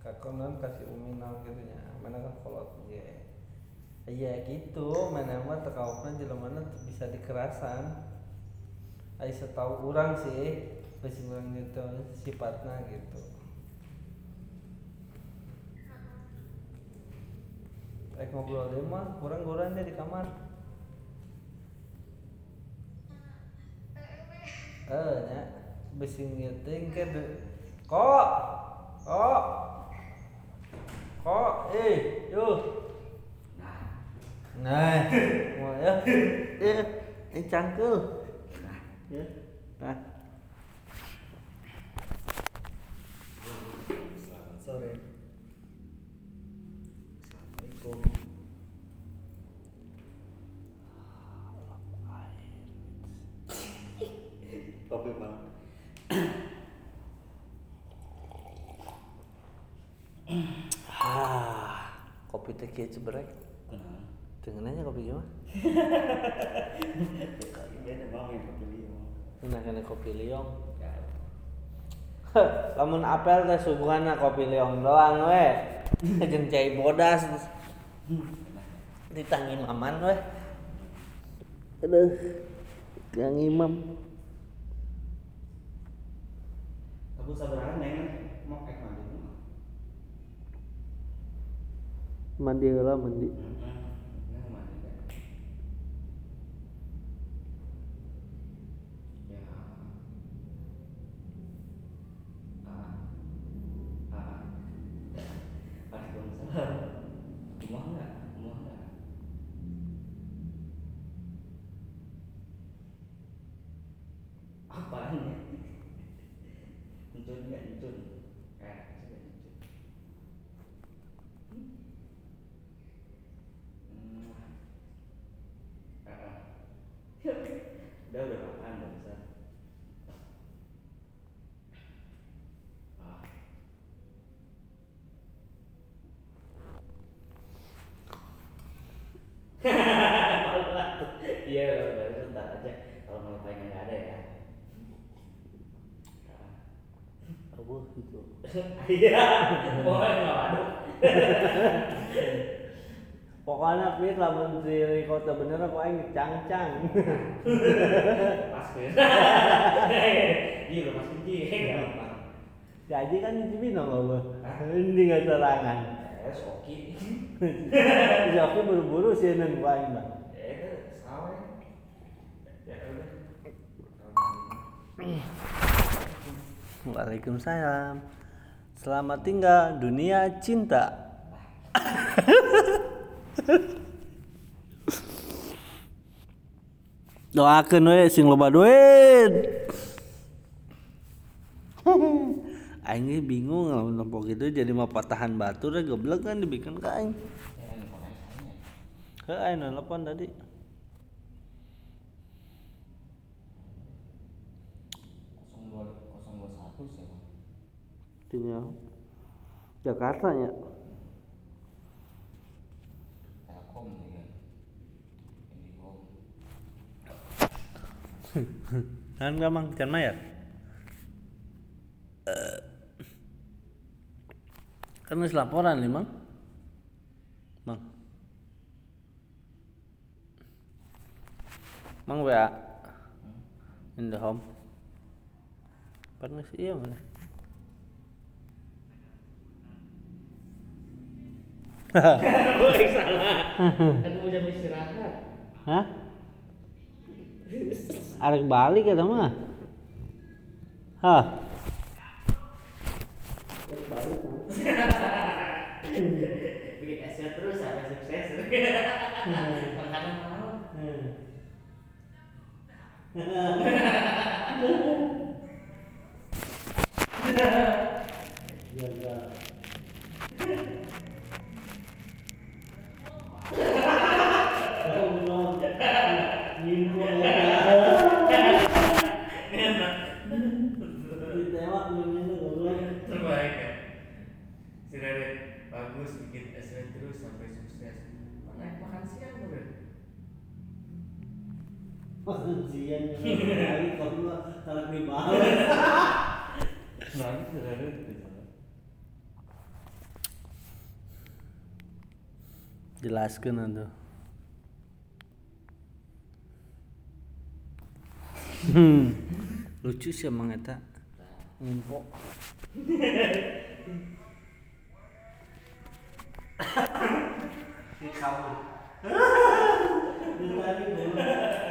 kakak non kasih umi non gitu nya mana kan kolot ya iya gitu. Mana mah tekaupna jelema mana bisa dikerasan Ai setahu orang sih pasti orang gitu sifatnya gitu. Rek ngobrol deh mah, kurang kurang deh di kamar. Eh, nya besi ngiting ke kok? Kok? Kok? Eh yuk nah. Mau ya? Eh eh cangkel ya nah Selamat sore. Assalamualaikum. Kopi bang. ah kopi teh kieu cebrek kopi gimana nah kena kopi liong lamun apel teh suguhanna kopi liong doang we. Jeung cai bodas. Ditangi maman we. Aduh yang imam. Aku sabaran neng mau kayak mandi mandi heula mandi Neng mandi kan. Ya. Ah. Ah. Waalaikumsalam. Rumah enggak? Rumah enggak? Apaan ya? Encun enggak encun? Eh, sudah encun. Hmm. Ah, ah. Udah udah makan udah bisa. Ah. Iya, baru sebentar aja. Kalau mau pengen nggak ada ya. abuh gitu Iya, boleh nggak ada. pokoknya fit lamun si kota bener aku aing cang-cang Pas kan? Iya, udah pas kunci. Jadi kan itu bina apa ini nggak serangan Eh, soki. aku buru-buru sih neng aing bang Eh, sawe. Waalaikumsalam Selamat tinggal dunia cinta Doakeun we sing loba duit Aing bingung lamun nempo gitu jadi mah patahan batu deh goblok kan dibikin ka aing. Ini pokoknya saya. Heuh aing nelpon tadi. Kosong dua, kosong dua satu sih. Bang. Tinggal Jakarta. Telkom nih kan. Kan gampang can mayar. Eh. Kan geus laporan nih, Mang. Mang. Mang WA. In the home. Geus iya mana? Boleh salah. Kan mau jam istirahat. Hah? Arek balik eta mah. Hah? Bikin terus sampai sukses. Jelas kan Jelaskan Lucu sih emang eta. Ngumpok. Kamu.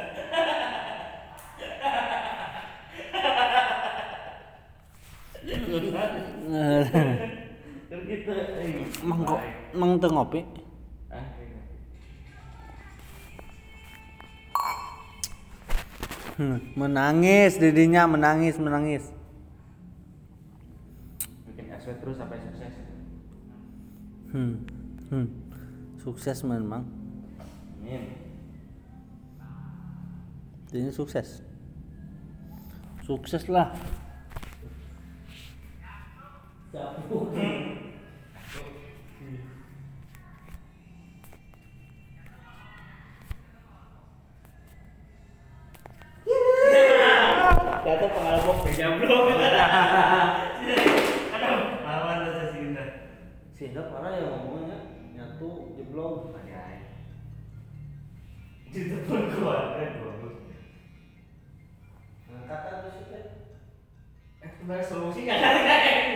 Mang kok mang teu ngopi? Hmm, menangis dirinya menangis menangis bikin SW terus sampai sukses hmm. hmm. sukses memang amin ini sukses sukses lah capung Kata pengalaman beda blok. Lawan lu si Sinda. Sinda parah ya ngomongnya nyatu jeblok. Ayai. Di depan gua ada tuh sih. Eh, kemarin solusi enggak ada.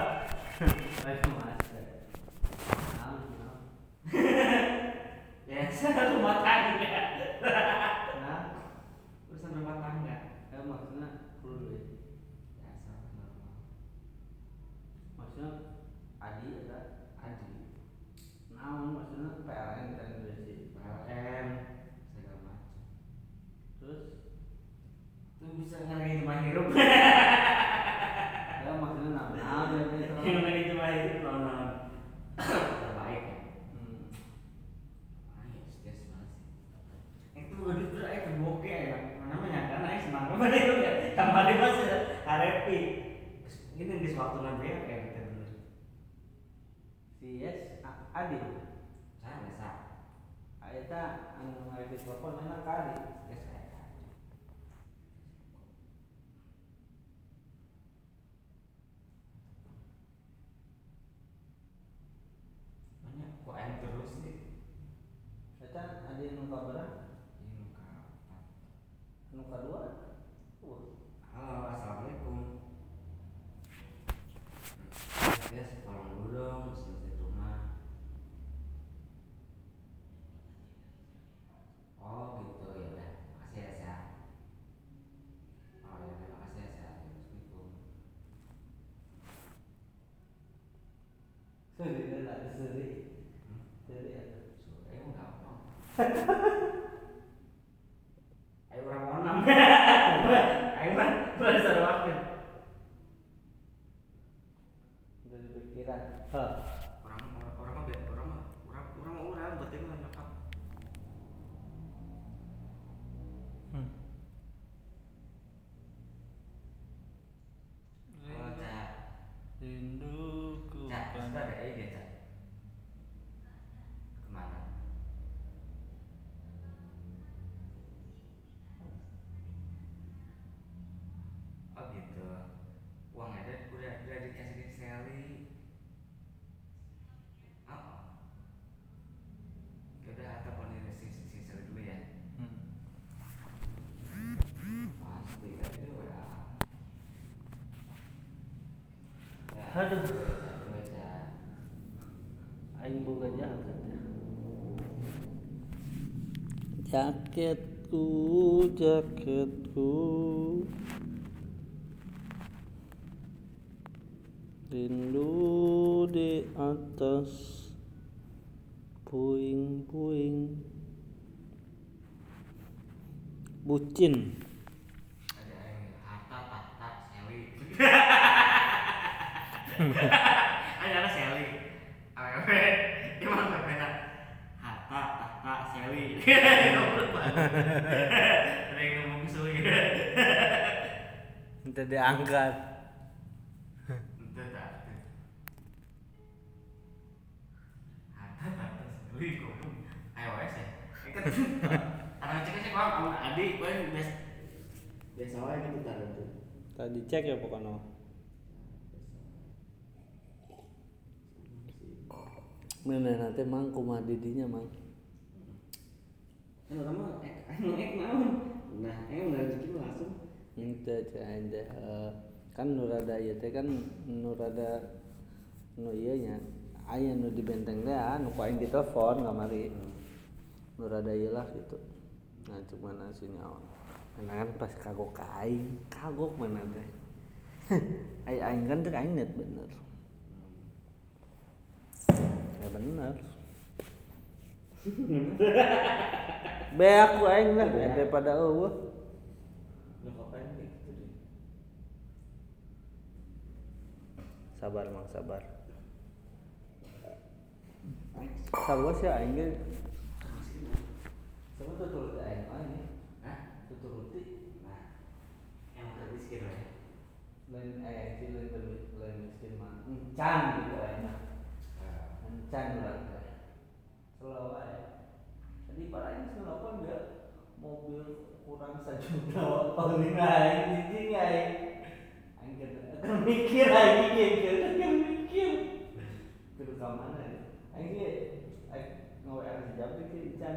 Ha ha ha. Aduh. Aing jaket. Jaketku, jaketku. Rindu di atas puing-puing bucin ada ada seli awewe gimana beda harta tahta seli goblok banget ada yang ngomong suwi minta diangkat harta tahta wes ya cek cek adik gue biasa biasa wae gitu tadi cek ya pokoknya mana nanti mang kumah didinya mang. Mah ek anu ek naon nah ek udah rezeki langsung. Itu aja Eh, kan nurada ieu teh kan nurada nu ieu nya aya nu di benteng teh ah, nu ku aing ditelepon kamari. Nurada ieu lah gitu. Nah cuman si nyawa karena kan pas kagok ka aing kagok mana teh. Ai aing kan teh aing net bener ya bener. Be aku aing lah daripada eueuh gitu sabar mang sabar. Sabar sih aing ge sama tuh tuh aing aing Hah? tuturuti nah yang termiskin lah ya lain eh lain lain miskin mah encan gitu aing mah teh selalu ae tadi para aing selapan dia mobil kurang sejuta paling aing jijik aing aing kata kan mikir aing gitu kan mikir. Kudu ka mana ya? Ge aing ngawe arek sejam teh ke encan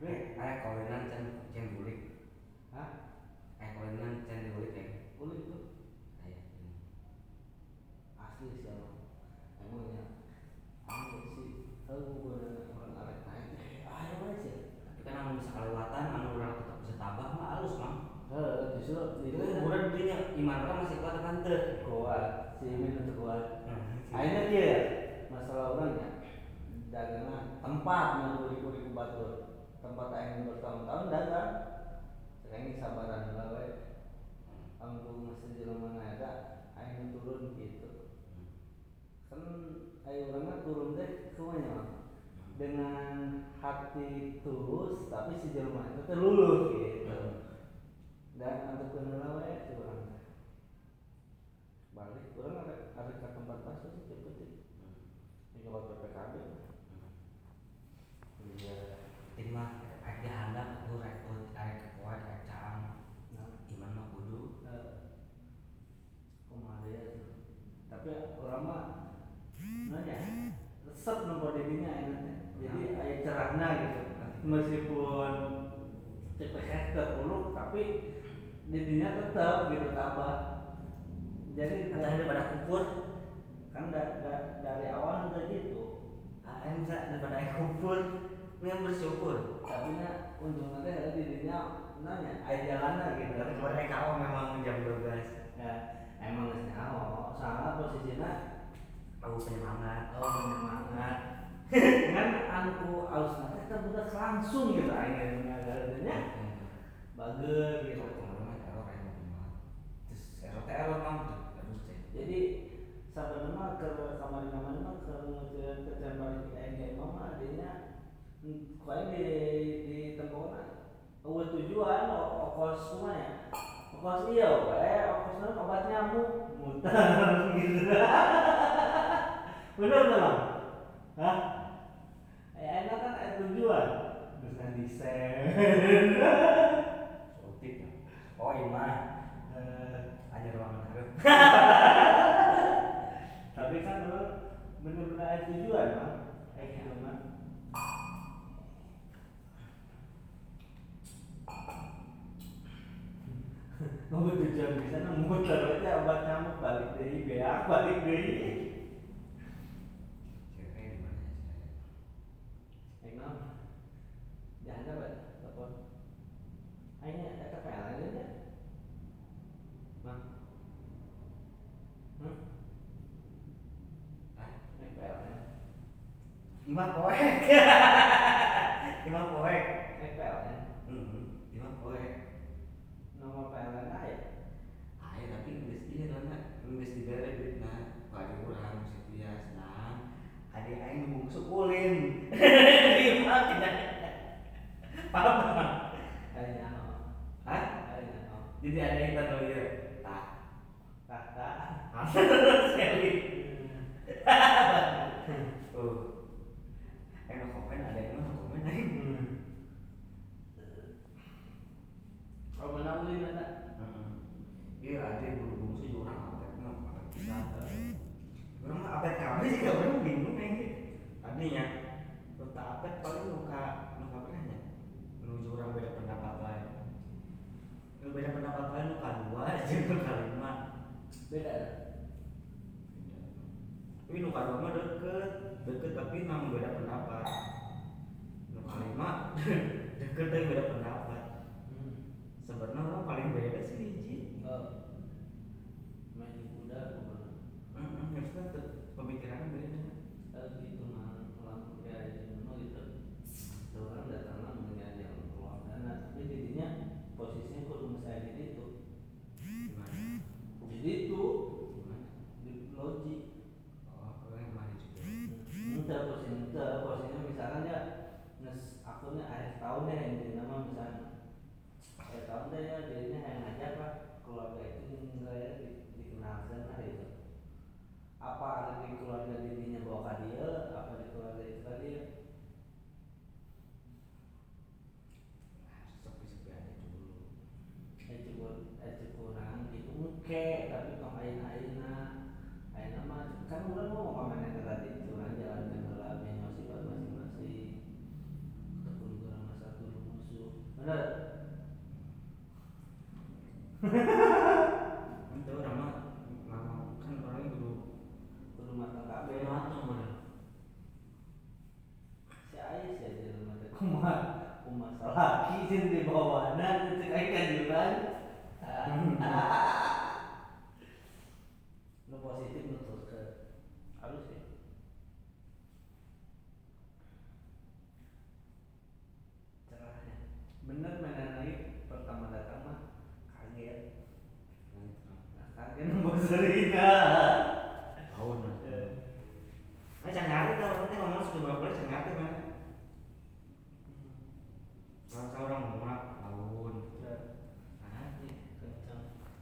Weh, ayah kawinan can can bulik. hah? Ayah kawinan can dibulik ya. kulit tuh. Ayah. asli sih aku sih tahu gue orang arek naik ayo aja Tapi kan bisa kelewatan, orang tetap bisa tabah mah halus mang. justru Itu dirinya, iman orang masih kuat kan kuat si itu kuat akhirnya dia masalah orangnya dagangan tempat tempat bertahun-tahun dagang sabaran masih ada turun gitu kan ayo orangnya turun deh semuanya Mang. dengan hati tulus tapi si jelema itu teh luluh gitu. Dan untuk kenal urang teh. balik orang ada ada ke tempat bakso sih cepet sih ini kalau ppkb. Iya. Jadi mah ayah dihandap tuh rekut, ayah kuat, ayah caang. nah. Iman mah kudu. eh, kumaha ya tapi orang mah nanya resep nomor dirinya enaknya. Jadi ayah cerahna gitu. Meskipun CPS terpuruk tapi dirinya tetap gitu tambah. Jadi Kata daripada kumpul, kan da, da- dari awal udah gitu. Bisa daripada kumpul, yang bersyukur. tapi nya untungnya teh ada dirinya nanya ayah jalan gitu. Tapi ayah kau memang jam 12 ya emang nyaho soalnya posisinya Aku penyemangat. oh penyemangat kan anku aus nanti kan udah langsung gitu akhirnya adanya bagus gitu. Jadi sampai nama ke kamar kamar nama ke ke ke kamar kayak mama adanya kau di di tengkorak. Oh tujuan o- ongkos semuanya. Ongkos iya eh ongkos obat nyamuk. Muter gitu bener bener hah? Ya enak kan ada tujuan. Terus kan desain Oh iya, Eh, aja ruangan harus. tapi kan lo bener-bener ada tujuan mah kayak gitu mah tujuan bisa nemu aja obat nyamuk balik dari beak balik dari Jangan apa? Telepon. Akhirnya ada kepelan aja. Bang. Hmm? Ah, kepelan. Imam poek. Imam poek. Kepelan. Hmm, imam poek. Nomor pelan aja. Tapi nulis dia nana, nulis di bere duit nah, bagi kurang setiap senang. Adik kulin. Imam tidak. Paham paham. Ayo nyaho. Hah? Ayo nyaho. Jadi ada yang tahu ieu. Tak. Kakak. Sekali. Oh. Ayo komen ada yang mau komen aing. Oh, mana ulin ada? Heeh. Iya ada yang bulu bungsu juga orang apa mah apa kita. Orang mah apa kabeh sih gak orang bingung aing. Tadinya luka apet paling luka luka beranya. Orang beda pendapat lain. Lu beda pendapat lain luka dua aja luka lima. Beda. Tapi luka dua mah deket, deket tapi memang beda pendapat. Luka lima deket tapi beda pendapat. Hmm. Sebenarnya orang paling beda sih hiji. Oh. Main di kuda? Heeh, maksudnya tuh pemikirannya beda. Harus itu mah ulang ya itu mah gitu. Orang datang lah dengan yang keluar dana, tapi jadinya posisinya kudu saya di situ. Gimana? Jadi itu Gimana? di logi. Oh, kalau yang kemarin juga. Entah posisi entah posisinya misalkan ya nes akunnya akhir tahun ya yang jadi nama misalnya akhir tahun deh ya jadinya yang ngajak lah keluarga itu saya di, dikenalkan lah itu apa ada di keluarga dirinya bawa ke dia apa di keluarga itu ke dia Sepi-sepi aja dulu. eh cukup eh cukup kurang itu oke tapi kok ain aina aina mah kan udah mau komen yang tadi curang jalan ke dalam yang masih masing-masing. Ataupun kurang masa dulu musuh bener? Itu orang mah mau. Kan orangnya dulu kudu matang Beda matang bener. si ayah sih aja rumah teh kumaha kumaha salaki sih di bawahan itu kayak kajuran nu positif nu terus ke halus ya? Cerahnya. Bener mana naik pertama datang mah kaget. Nah, kaget nembus serina Tahun lah. Nah, jangan ngerti tau, nanti ngomong sudah berapa bulan jangan ngerti mana. Kalau orang ngomong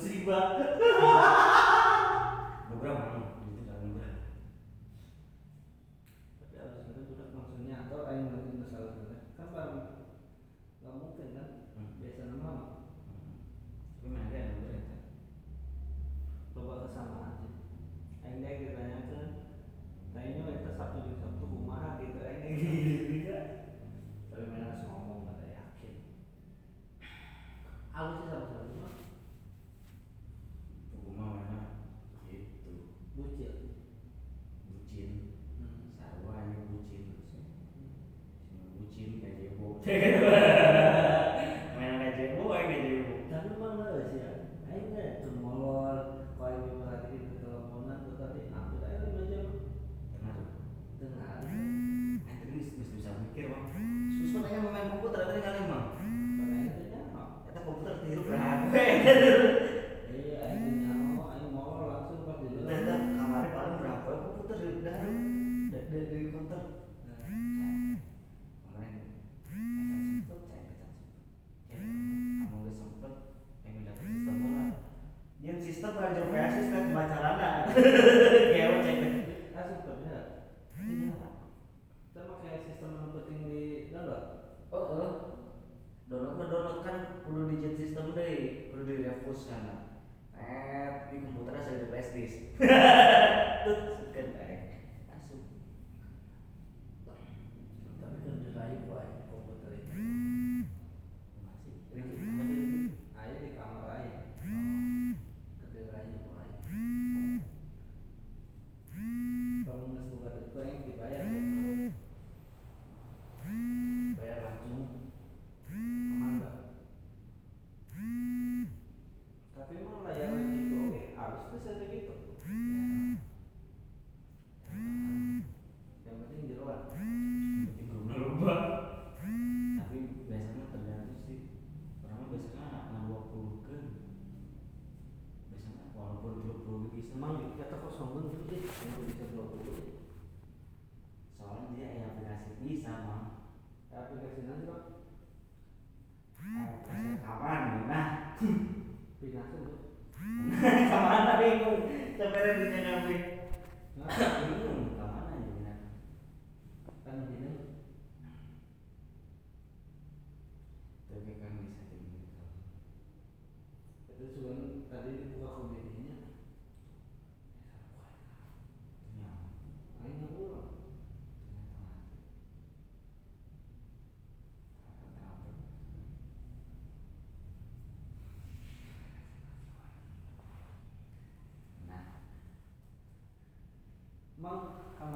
dia itu Yeah.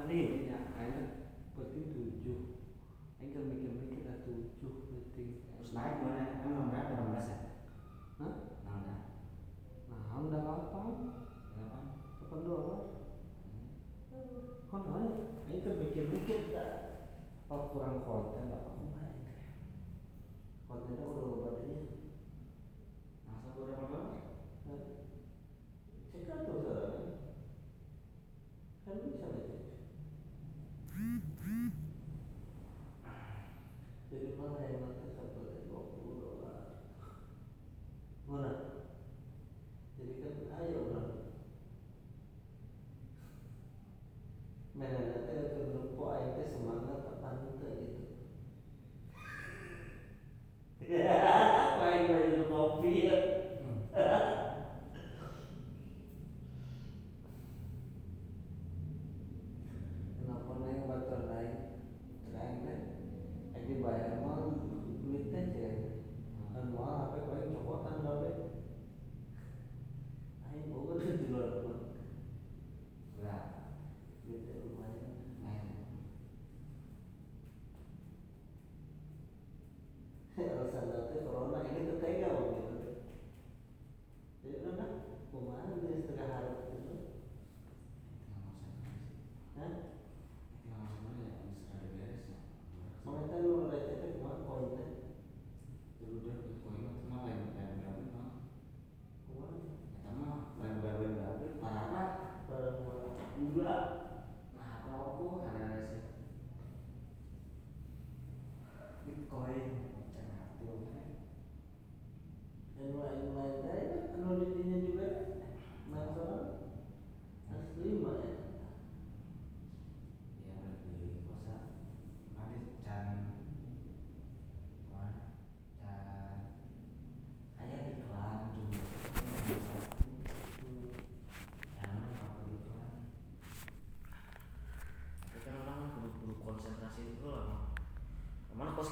kamar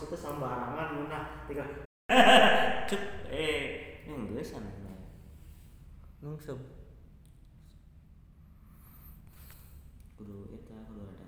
Kita sembarangan nah tiga